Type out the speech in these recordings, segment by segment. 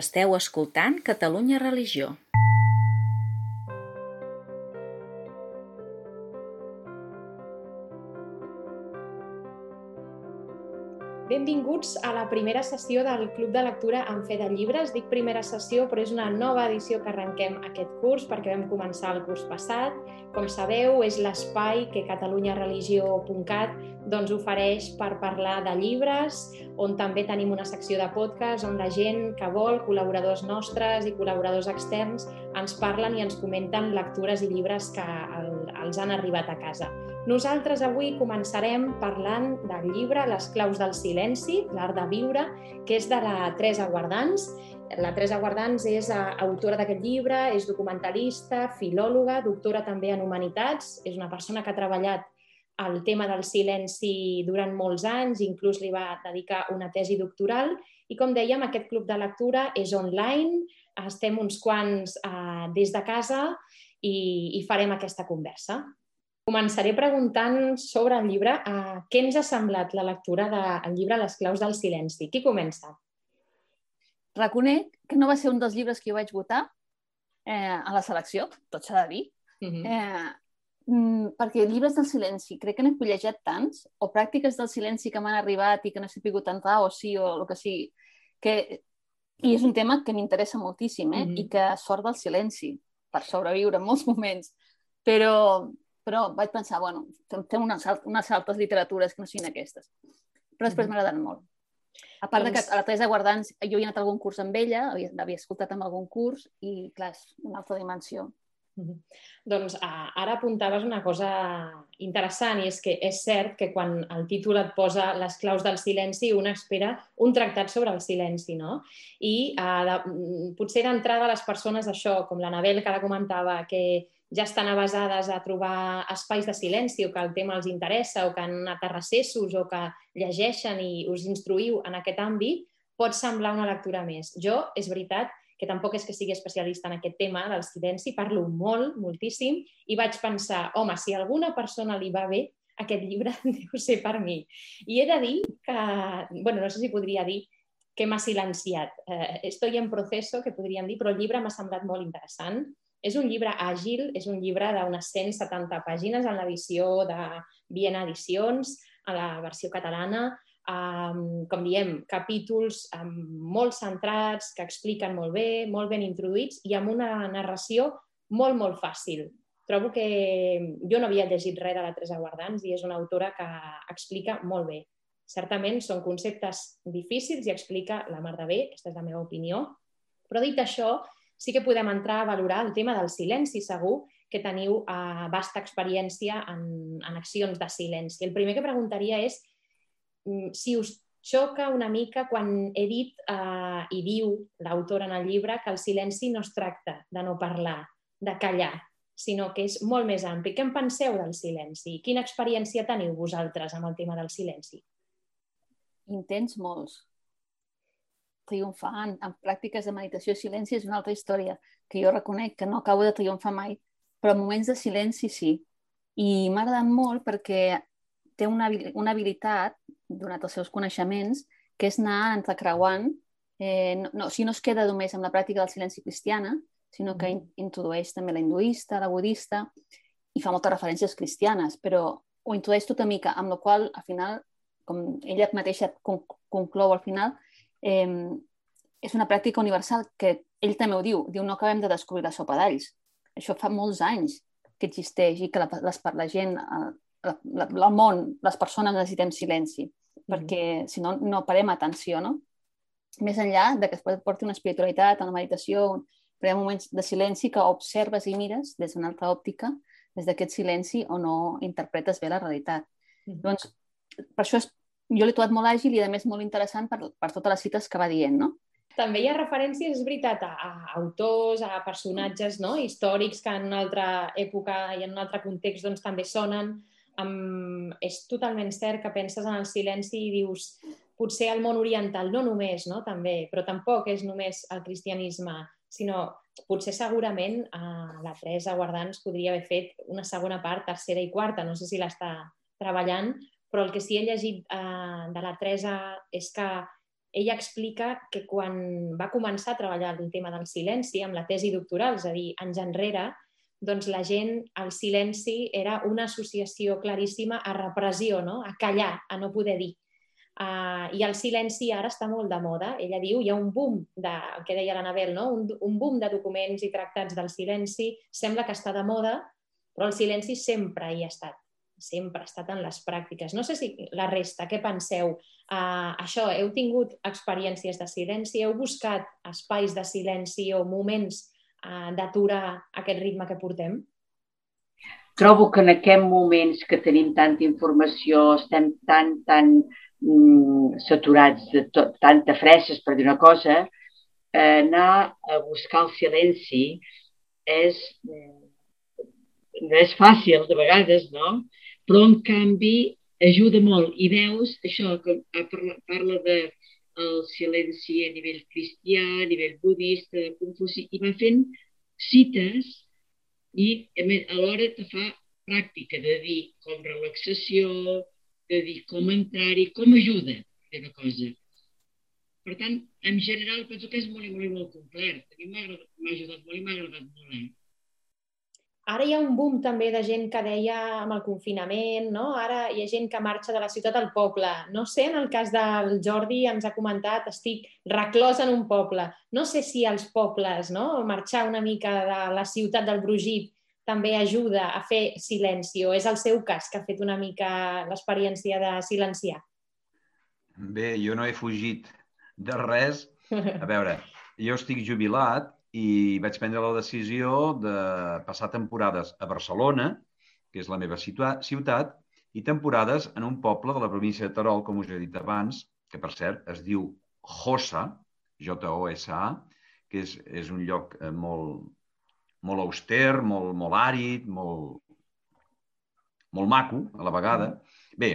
Esteu escoltant Catalunya Religió. Benvinguts a la primera sessió del Club de Lectura en Fe de Llibres. Dic primera sessió, però és una nova edició que arrenquem aquest curs perquè vam començar el curs passat. Com sabeu, és l'espai que catalunyareligió.cat doncs, ofereix per parlar de llibres, on també tenim una secció de podcast on la gent que vol, col·laboradors nostres i col·laboradors externs, ens parlen i ens comenten lectures i llibres que els han arribat a casa. Nosaltres avui començarem parlant del llibre Les claus del silenci, l'art de viure, que és de la Teresa Guardans. La Teresa Guardans és eh, autora d'aquest llibre, és documentalista, filòloga, doctora també en Humanitats, és una persona que ha treballat el tema del silenci durant molts anys, inclús li va dedicar una tesi doctoral i, com dèiem, aquest club de lectura és online, estem uns quants eh, des de casa i, i farem aquesta conversa. Començaré preguntant sobre el llibre uh, què ens ha semblat la lectura del llibre Les claus del silenci. Qui comença? Reconec que no va ser un dels llibres que jo vaig votar eh, a la selecció, tot s'ha de dir, uh -huh. eh, mm, perquè llibres del silenci crec que n'he fullejat tants, o pràctiques del silenci que m'han arribat i que no he sabut entrar, o sí, o el que sigui, que... i és un tema que m'interessa moltíssim, eh? Uh -huh. i que sort del silenci per sobreviure en molts moments, però però vaig pensar, bueno, fem unes, unes altres literatures que no siguin aquestes. Però després m'ha agradat molt. A part doncs... de que a la Teresa Guardans jo havia anat a algun curs amb ella, l'havia escoltat en algun curs i, clar, és una altra dimensió. Mm -hmm. Doncs uh, ara apuntaves una cosa interessant i és que és cert que quan el títol et posa les claus del silenci un espera un tractat sobre el silenci, no? I uh, de, mm, potser d'entrada les persones, això, com l'Anabel que ara comentava, que ja estan avasades a trobar espais de silenci o que el tema els interessa o que han anat a recessos o que llegeixen i us instruïu en aquest àmbit, pot semblar una lectura més. Jo, és veritat, que tampoc és que sigui especialista en aquest tema del silenci, parlo molt, moltíssim, i vaig pensar, home, si alguna persona li va bé, aquest llibre deu ser per mi. I he de dir que, bueno, no sé si podria dir que m'ha silenciat. Eh, estoy en proceso, que podríem dir, però el llibre m'ha semblat molt interessant és un llibre àgil, és un llibre d'unes 170 pàgines en l'edició de Viena Edicions, a la versió catalana, um, com diem, capítols um, molt centrats, que expliquen molt bé, molt ben introduïts i amb una narració molt, molt fàcil. Trobo que jo no havia llegit res de la Teresa Guardans i és una autora que explica molt bé. Certament són conceptes difícils i explica la mar de bé, aquesta és la meva opinió, però dit això, sí que podem entrar a valorar el tema del silenci, segur que teniu uh, vasta experiència en, en accions de silenci. El primer que preguntaria és mm, si us xoca una mica quan he dit uh, i diu l'autor en el llibre que el silenci no es tracta de no parlar, de callar, sinó que és molt més ampli. Què en penseu del silenci? Quina experiència teniu vosaltres amb el tema del silenci? Intents molts triomfant en pràctiques de meditació i silenci és una altra història que jo reconec que no acabo de triomfar mai, però en moments de silenci sí. I m'ha agradat molt perquè té una, una habilitat, donat els seus coneixements, que és anar entrecreuant, eh, no, no, si no es queda només amb la pràctica del silenci cristiana, sinó que in, introdueix també la hinduista, la budista, i fa moltes referències cristianes, però ho introdueix tota mica, amb la qual, al final, com ella mateixa conclou al final, eh, és una pràctica universal que ell també ho diu, diu no acabem de descobrir la sopa d'alls. Això fa molts anys que existeix i que la, les, la gent, el, la, el món, les persones necessitem silenci, mm. perquè si no, no parem atenció, no? Més enllà de que es pot portar una espiritualitat, una meditació, però hi ha moments de silenci que observes i mires des d'una altra òptica, des d'aquest silenci o no interpretes bé la realitat. Mm. Doncs, per això és jo l'he trobat molt àgil i, a més, molt interessant per, per totes les cites que va dient, no? També hi ha referències, és veritat, a, a autors, a personatges no? històrics que en una altra època i en un altre context doncs, també sonen. Um, és totalment cert que penses en el silenci i dius potser el món oriental, no només, no? també, però tampoc és només el cristianisme, sinó potser segurament uh, la Teresa Guardans podria haver fet una segona part, tercera i quarta, no sé si l'està treballant, però el que sí he llegit eh, de la Teresa és que ella explica que quan va començar a treballar el tema del silenci amb la tesi doctoral, és a dir, anys enrere, doncs la gent, el silenci era una associació claríssima a repressió, no? a callar, a no poder dir. Uh, I el silenci ara està molt de moda. Ella diu, hi ha un boom, de, el que deia l'Anabel, no? un, un boom de documents i tractats del silenci. Sembla que està de moda, però el silenci sempre hi ha estat sempre ha estat en les pràctiques. No sé si la resta, què penseu? Uh, això, heu tingut experiències de silenci? Heu buscat espais de silenci o moments uh, d'aturar aquest ritme que portem? Trobo que en aquests moments que tenim tanta informació, estem tan, tan mm, saturats de tot, tanta fresses, per dir una cosa, eh, anar a buscar el silenci és, mm, no és fàcil de vegades, no? Però en canvi ajuda molt. I veus això que parla, parla de el silenci a nivell cristià, a nivell budista, de confuci, i va fent cites i alhora te fa pràctica de dir com relaxació, de dir com entrar-hi, com ajuda a una cosa. Per tant, en general, penso que és molt i molt i molt complet. A mi m'ha ajudat molt i m'ha agradat molt. Eh? Ara hi ha un boom també de gent que deia amb el confinament, no? Ara hi ha gent que marxa de la ciutat al poble. No sé, en el cas del Jordi ens ha comentat, estic reclòs en un poble. No sé si als pobles, no? Marxar una mica de la ciutat del Brugit també ajuda a fer silenci o és el seu cas que ha fet una mica l'experiència de silenciar? Bé, jo no he fugit de res. A veure, jo estic jubilat i vaig prendre la decisió de passar temporades a Barcelona, que és la meva ciutat, i temporades en un poble de la província de Terol, com us he dit abans, que per cert es diu Josa, J-O-S-A, que és, és un lloc eh, molt, molt auster, molt, molt àrid, molt, molt maco, a la vegada. Bé,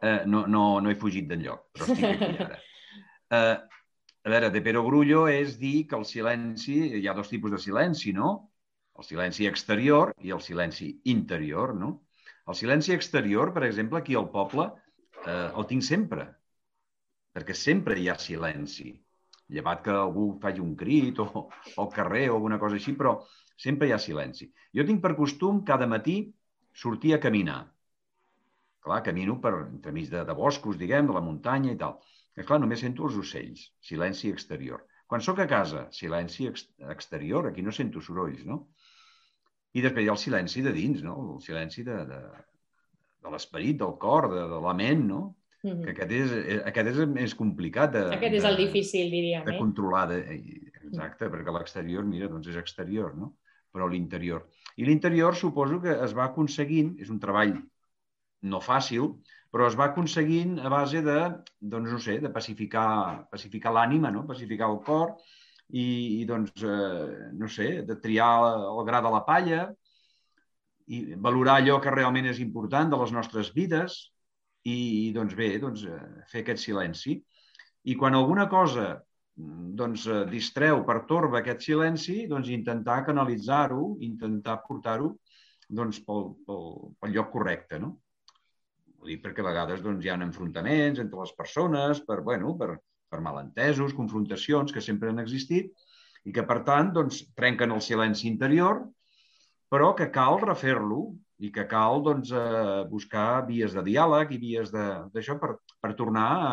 eh, no, no, no he fugit d'enlloc, però estic aquí ara. Eh, a veure, de perogrullo és dir que el silenci, hi ha dos tipus de silenci, no? El silenci exterior i el silenci interior, no? El silenci exterior, per exemple, aquí al poble, eh, el tinc sempre, perquè sempre hi ha silenci. Llevat que algú faci un crit o, o al carrer o alguna cosa així, però sempre hi ha silenci. Jo tinc per costum cada matí sortir a caminar. Clar, camino per entremig de, de boscos, diguem, de la muntanya i tal. Que clar, només sento els ocells, silenci exterior. Quan sóc a casa, silenci ex exterior, aquí no sento sorolls, no? I després hi ha el silenci de dins, no? El silenci de, de, de l'esperit, del cor, de, de la ment, no? Mm -hmm. Que aquest és, eh, aquest és més complicat de... Aquest és el de, difícil, diríem. De eh? controlar. De, exacte, mm. perquè l'exterior, mira, doncs és exterior, no? Però l'interior. I l'interior suposo que es va aconseguint, és un treball no fàcil, però es va aconseguint a base de, doncs no sé, de pacificar, pacificar l'ànima, no? pacificar el cor i, i doncs, eh, no sé, de triar el gra de la palla i valorar allò que realment és important de les nostres vides i, i doncs bé, doncs, eh, fer aquest silenci. I quan alguna cosa doncs, eh, distreu, pertorba aquest silenci, doncs intentar canalitzar-ho, intentar portar-ho doncs, pel, pel, pel lloc correcte, no? Ho dic perquè a vegades doncs, hi ha enfrontaments entre les persones per, bueno, per, per malentesos, confrontacions que sempre han existit i que, per tant, doncs, trenquen el silenci interior, però que cal refer-lo i que cal doncs, eh, buscar vies de diàleg i vies d'això per, per tornar a,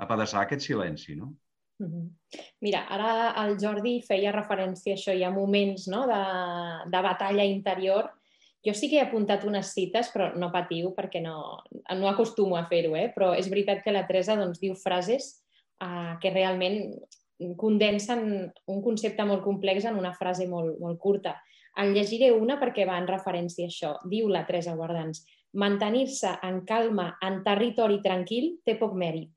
a pedaçar aquest silenci. No? Mira, ara el Jordi feia referència a això, hi ha moments no, de, de batalla interior jo sí que he apuntat unes cites, però no patiu perquè no, no acostumo a fer-ho, eh? però és veritat que la Teresa doncs, diu frases uh, que realment condensen un concepte molt complex en una frase molt, molt curta. En llegiré una perquè va en referència a això. Diu la Teresa Guardans, mantenir-se en calma en territori tranquil té poc mèrit.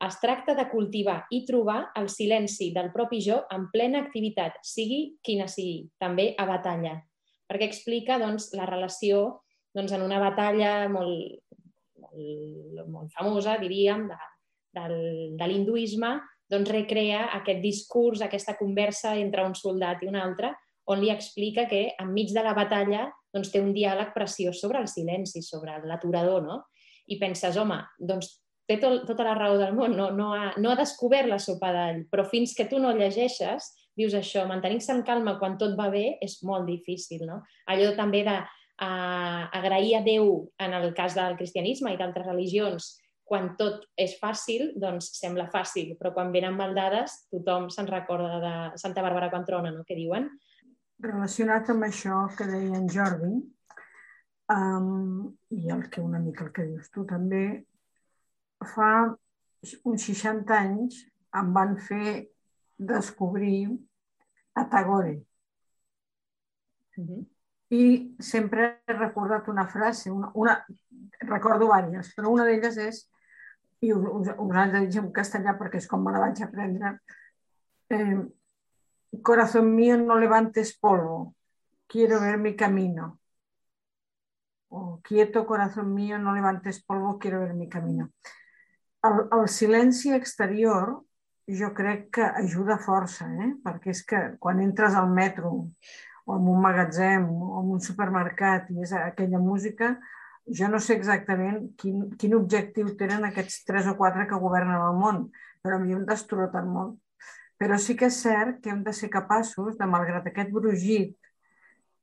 Es tracta de cultivar i trobar el silenci del propi jo en plena activitat, sigui quina sigui, també a batalla perquè explica doncs, la relació doncs, en una batalla molt, molt, molt famosa, diríem, de, del, de l'hinduisme, doncs recrea aquest discurs, aquesta conversa entre un soldat i un altre, on li explica que enmig de la batalla doncs, té un diàleg preciós sobre el silenci, sobre l'aturador, no? I penses, home, doncs té tot, tota la raó del món, no, no, ha, no ha descobert la sopa d'all, però fins que tu no llegeixes, dius això, mantenir-se en calma quan tot va bé és molt difícil, no? Allò també de uh, agrair a Déu en el cas del cristianisme i d'altres religions quan tot és fàcil, doncs sembla fàcil, però quan venen maldades tothom se'n recorda de Santa Bàrbara quan trona, no? Què diuen? Relacionat amb això que deia en Jordi, um, i el que una mica el que dius tu també, fa uns 60 anys em van fer descobrir a Tagore. Uh -huh. I sempre he recordat una frase, una, una recordo diverses, però una d'elles és i us, us, us han de dir en castellà perquè és com me la vaig aprendre. Eh, Corazón mío, no levantes polvo, quiero ver mi camino. O quieto, corazón mío, no levantes polvo, quiero ver mi camino. El, el silenci exterior jo crec que ajuda força, eh? perquè és que quan entres al metro o en un magatzem o en un supermercat i és aquella música, jo no sé exactament quin, quin objectiu tenen aquests tres o quatre que governen el món, però a mi em destroten molt. Però sí que és cert que hem de ser capaços de, malgrat aquest brugit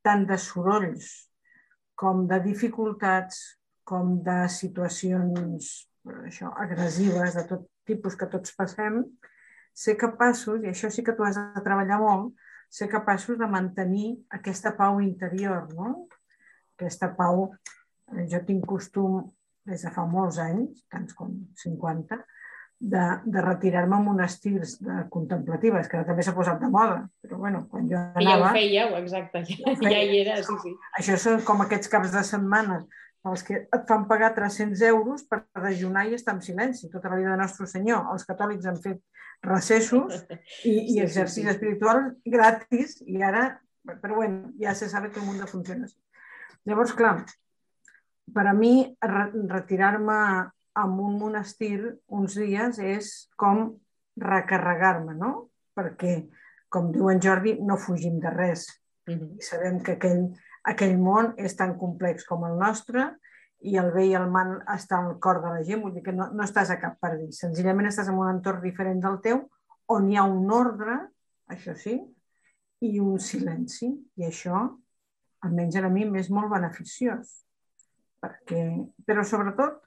tant de sorolls com de dificultats, com de situacions això, agressives de tot tipus que tots passem, ser capaços, i això sí que tu has de treballar molt, ser capaços de mantenir aquesta pau interior, no? Aquesta pau jo tinc costum, des de fa molts anys, tants com 50, de, de retirar-me a monestirs de contemplatives, que també s'ha posat de moda, però bueno, quan jo anava... Ja ho fèieu, exacte, ja, feia, ja hi era, sí, sí. Això són com aquests caps de setmana els que et fan pagar 300 euros per dejunar i estar en silenci tota la vida de Nostre Senyor. Els catòlics han fet recessos i, i exercicis sí, sí. espirituals gratis i ara, però bueno, ja se sabe que el món funciona així. Llavors, clar, per a mi retirar-me en un monestir uns dies és com recarregar-me, no? Perquè, com diu en Jordi, no fugim de res. Mm -hmm. I sabem que aquell, aquell món és tan complex com el nostre i el bé i el mal està al cor de la gent, vull dir que no, no estàs a cap paradís. Senzillament estàs en un entorn diferent del teu on hi ha un ordre, això sí, i un silenci. I això, almenys a mi, m'és molt beneficiós perquè, però sobretot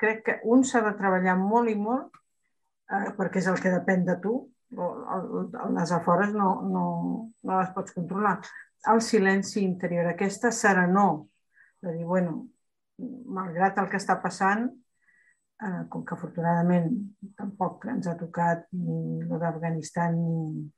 crec que un s'ha de treballar molt i molt eh, perquè és el que depèn de tu. Les afores no, no, no les pots controlar. El silenci interior, aquesta serenor de dir, bueno, malgrat el que està passant, eh, com que afortunadament tampoc ens ha tocat ni el d'Afganistan ni,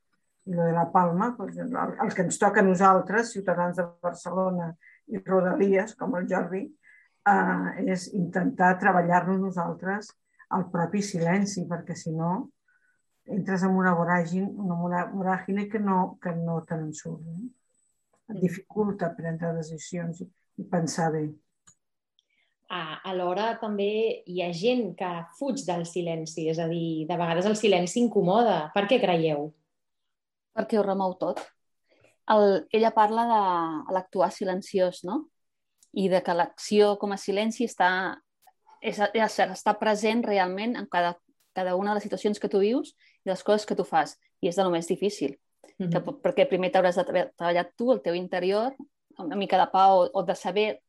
el de la Palma, doncs el, el que ens toca a nosaltres, ciutadans de Barcelona i Rodalies, com el Jordi, eh, és intentar treballar-nos nosaltres al propi silenci, perquè si no entres en una voràgine, una voràgine que no, que no te n'en surt. Eh? Et dificulta prendre decisions i pensar bé. Ah, alhora també hi ha gent que fuig del silenci, és a dir, de vegades el silenci incomoda. Per què creieu? Perquè ho remou tot el, ella parla de l'actuar silenciós, no? I de que l'acció com a silenci està, és, està present realment en cada, cada una de les situacions que tu vius i les coses que tu fas. I és de lo més difícil. Mm -hmm. que, perquè primer t'hauràs de treballar tu, el teu interior, una mica de pau o de saber...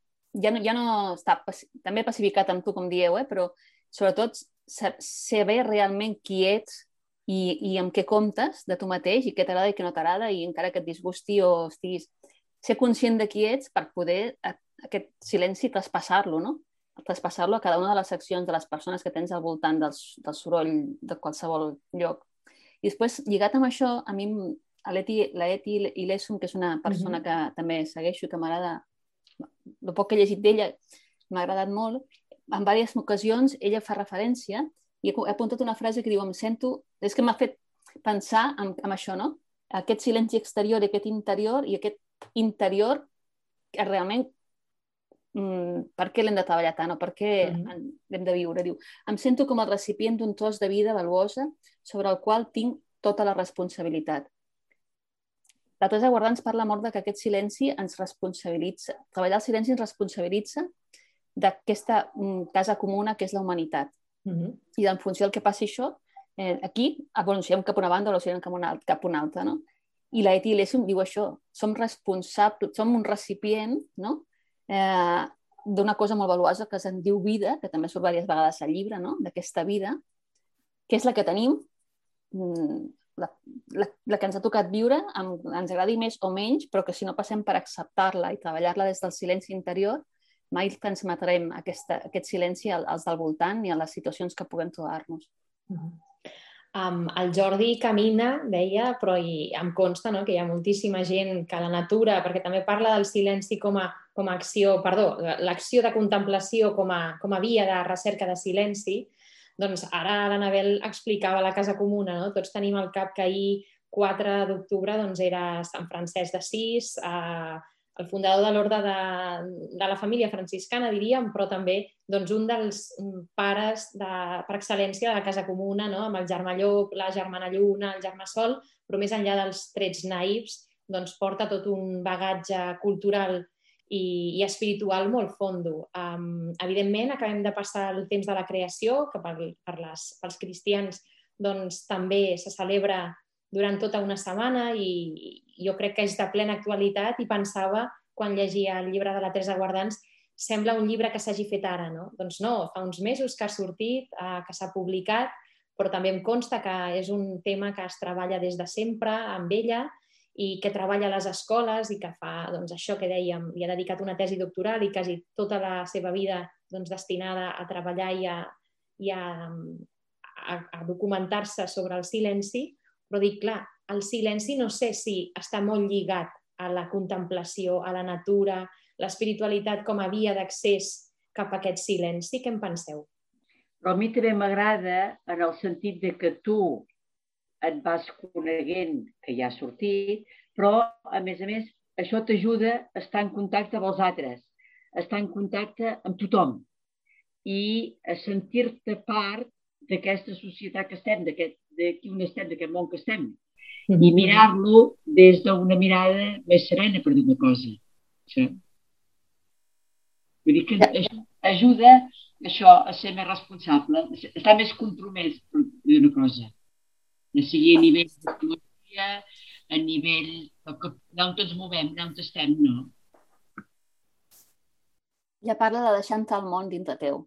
Ja no, ja no està també pacificat amb tu, com dieu, eh? però sobretot saber realment qui ets, i, i amb què comptes de tu mateix i què t'agrada i què no t'agrada i encara que et disgusti o estiguis... Ser conscient de qui ets per poder aquest silenci traspassar-lo, no? Traspassar-lo a cada una de les accions de les persones que tens al voltant del, del soroll de qualsevol lloc. I després, lligat amb això, a mi l'Eti i l'Essum, que és una persona mm -hmm. que també segueixo, que m'agrada, el poc que he llegit d'ella, m'ha agradat molt, en diverses ocasions ella fa referència i he apuntat una frase que diu, em sento... És que m'ha fet pensar en, en això, no? Aquest silenci exterior i aquest interior i aquest interior que realment mm, per què l'hem de treballar tant o per què mm -hmm. l'hem de viure? Diu, em sento com el recipient d'un tros de vida valuosa sobre el qual tinc tota la responsabilitat. La Teresa Guardà ens parla molt de que aquest silenci ens responsabilitza. Treballar el silenci ens responsabilitza d'aquesta mm, casa comuna que és la humanitat Mm -hmm. I en funció del que passi això, eh, aquí evolucionem cap a una banda o evolucionem cap a una, cap a una altra, no? I la Eti Lessum diu això, som responsables, som un recipient, no? Eh, d'una cosa molt valuosa que se'n diu vida, que també surt diverses vegades al llibre, no? d'aquesta vida, que és la que tenim, mm, la, la, la que ens ha tocat viure, amb, ens agradi més o menys, però que si no passem per acceptar-la i treballar-la des del silenci interior, mai transmetrem aquesta, aquest silenci als del voltant ni a les situacions que puguem trobar-nos. Uh -huh. Um, el Jordi camina, deia, però i em consta no, que hi ha moltíssima gent que la natura, perquè també parla del silenci com a, com a acció, perdó, l'acció de contemplació com a, com a via de recerca de silenci, doncs ara l'Anabel explicava la Casa Comuna, no? tots tenim al cap que ahir 4 d'octubre doncs, era Sant Francesc d'Assís, eh, el fundador de l'ordre de, de la família franciscana, diríem, però també doncs, un dels pares de, per excel·lència de la Casa Comuna, no? amb el germà Llop, la germana Lluna, el germà Sol, però més enllà dels trets naïfs, doncs, porta tot un bagatge cultural i, i espiritual molt fondo. Um, evidentment, acabem de passar el temps de la creació, que per, per les, pels cristians doncs, també se celebra durant tota una setmana i jo crec que és de plena actualitat i pensava, quan llegia el llibre de la Teresa Guardans, sembla un llibre que s'hagi fet ara, no? Doncs no, fa uns mesos que ha sortit, eh, que s'ha publicat, però també em consta que és un tema que es treballa des de sempre amb ella i que treballa a les escoles i que fa doncs, això que dèiem, li ha dedicat una tesi doctoral i quasi tota la seva vida doncs, destinada a treballar i a, i a, a, a documentar-se sobre el silenci, però dic, clar, el silenci no sé si està molt lligat a la contemplació, a la natura, l'espiritualitat com a via d'accés cap a aquest silenci. Què en penseu? Però a mi també m'agrada en el sentit de que tu et vas coneguent que ja ha sortit, però, a més a més, això t'ajuda a estar en contacte amb els altres, a estar en contacte amb tothom i a sentir-te part d'aquesta societat que estem, d'aquí on estem, d'aquest món que estem, i mirar-lo des d'una mirada més serena, per dir una cosa. Sí. Vull dir que això ajuda això a ser més responsable, a estar més compromès, per dir una cosa. Ja sigui a nivell de a nivell d'on ens movem, d'on estem, no? Ja parla de deixar entrar el món dintre teu.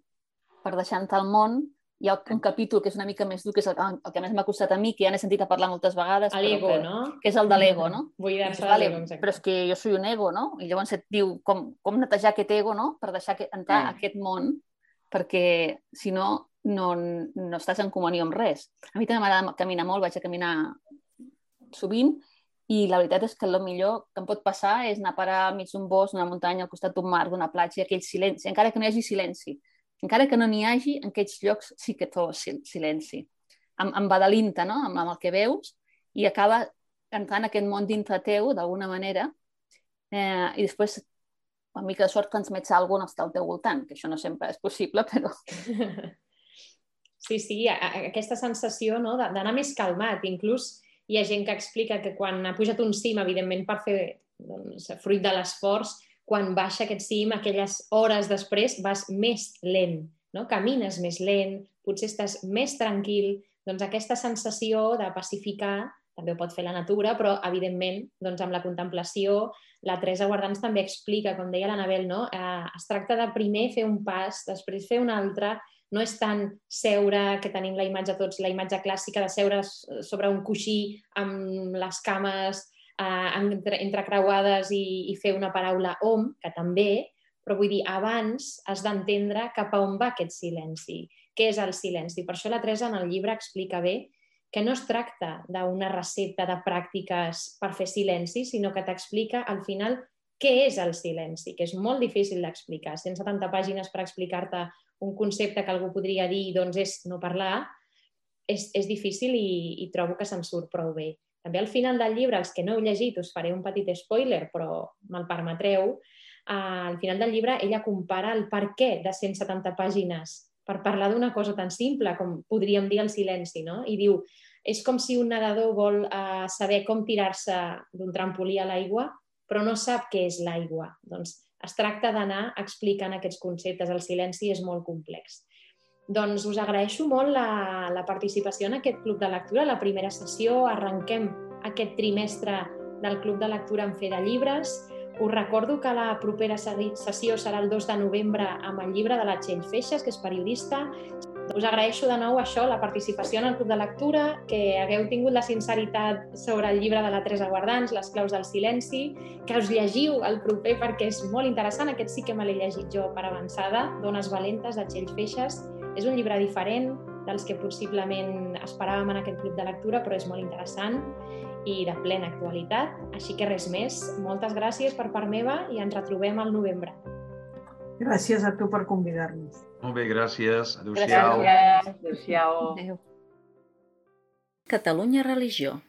Per deixar entrar el món hi ha un capítol que és una mica més dur, que és el, el que més m'ha costat a mi, que ja n'he sentit a parlar moltes vegades. L'ego, no? Que és el de l'ego, no? Buidar-se de l'ego, exacte. Però és que jo soy un ego, no? I llavors et diu com, com netejar aquest ego, no? Per deixar que, entrar mm. a aquest món, perquè si no, no, no estàs en comunió amb res. A mi també m'agrada caminar molt, vaig a caminar sovint, i la veritat és que el millor que em pot passar és anar a parar mig d'un bosc, d'una muntanya, al costat d'un mar, d'una platja, aquell silenci, encara que no hi hagi silenci encara que no n'hi hagi, en aquests llocs sí que trobes silenci. Amb, amb badalint no? amb, amb el que veus, i acaba entrant aquest món dintre teu, d'alguna manera, eh, i després, amb mica de sort, transmets alguna cosa al teu voltant, que això no sempre és possible, però... Sí, sí, aquesta sensació no, d'anar més calmat. Inclús hi ha gent que explica que quan ha pujat un cim, evidentment per fer doncs, fruit de l'esforç, quan baixa aquest cim, aquelles hores després vas més lent, no? camines més lent, potser estàs més tranquil, doncs aquesta sensació de pacificar també ho pot fer la natura, però evidentment doncs amb la contemplació, la Teresa Guardans també explica, com deia l'Anabel, no? eh, es tracta de primer fer un pas, després fer un altre, no és tant seure, que tenim la imatge tots, la imatge clàssica de seure sobre un coixí amb les cames eh, entre, entrecreuades i, i fer una paraula om, que també, però vull dir, abans has d'entendre cap a on va aquest silenci, què és el silenci. Per això la Teresa en el llibre explica bé que no es tracta d'una recepta de pràctiques per fer silenci, sinó que t'explica al final què és el silenci, que és molt difícil d'explicar. 170 pàgines per explicar-te un concepte que algú podria dir doncs és no parlar, és, és difícil i, i trobo que se'n surt prou bé. També al final del llibre, els que no heu llegit, us faré un petit spoiler, però me'l permetreu, al final del llibre ella compara el per què de 170 pàgines per parlar d'una cosa tan simple com podríem dir el silenci, no? I diu, és com si un nedador vol uh, saber com tirar-se d'un trampolí a l'aigua, però no sap què és l'aigua. Doncs es tracta d'anar explicant aquests conceptes. El silenci és molt complex. Doncs us agraeixo molt la, la participació en aquest Club de Lectura, la primera sessió. Arrenquem aquest trimestre del Club de Lectura en Fe de Llibres. Us recordo que la propera sessió serà el 2 de novembre amb el llibre de la Txell Feixes, que és periodista. Us agraeixo de nou això, la participació en el Club de Lectura, que hagueu tingut la sinceritat sobre el llibre de la Teresa Guardans, Les claus del silenci, que us llegiu el proper perquè és molt interessant. Aquest sí que me l'he llegit jo per avançada, Dones valentes, de Txell Feixes. És un llibre diferent dels que possiblement esperàvem en aquest club de lectura, però és molt interessant i de plena actualitat. Així que res més. Moltes gràcies per part meva i ens retrobem al novembre. Gràcies a tu per convidar-nos. Molt bé, gràcies. Adéu-siau. Gràcies. Adéu-siau. Adéu. Catalunya Religió.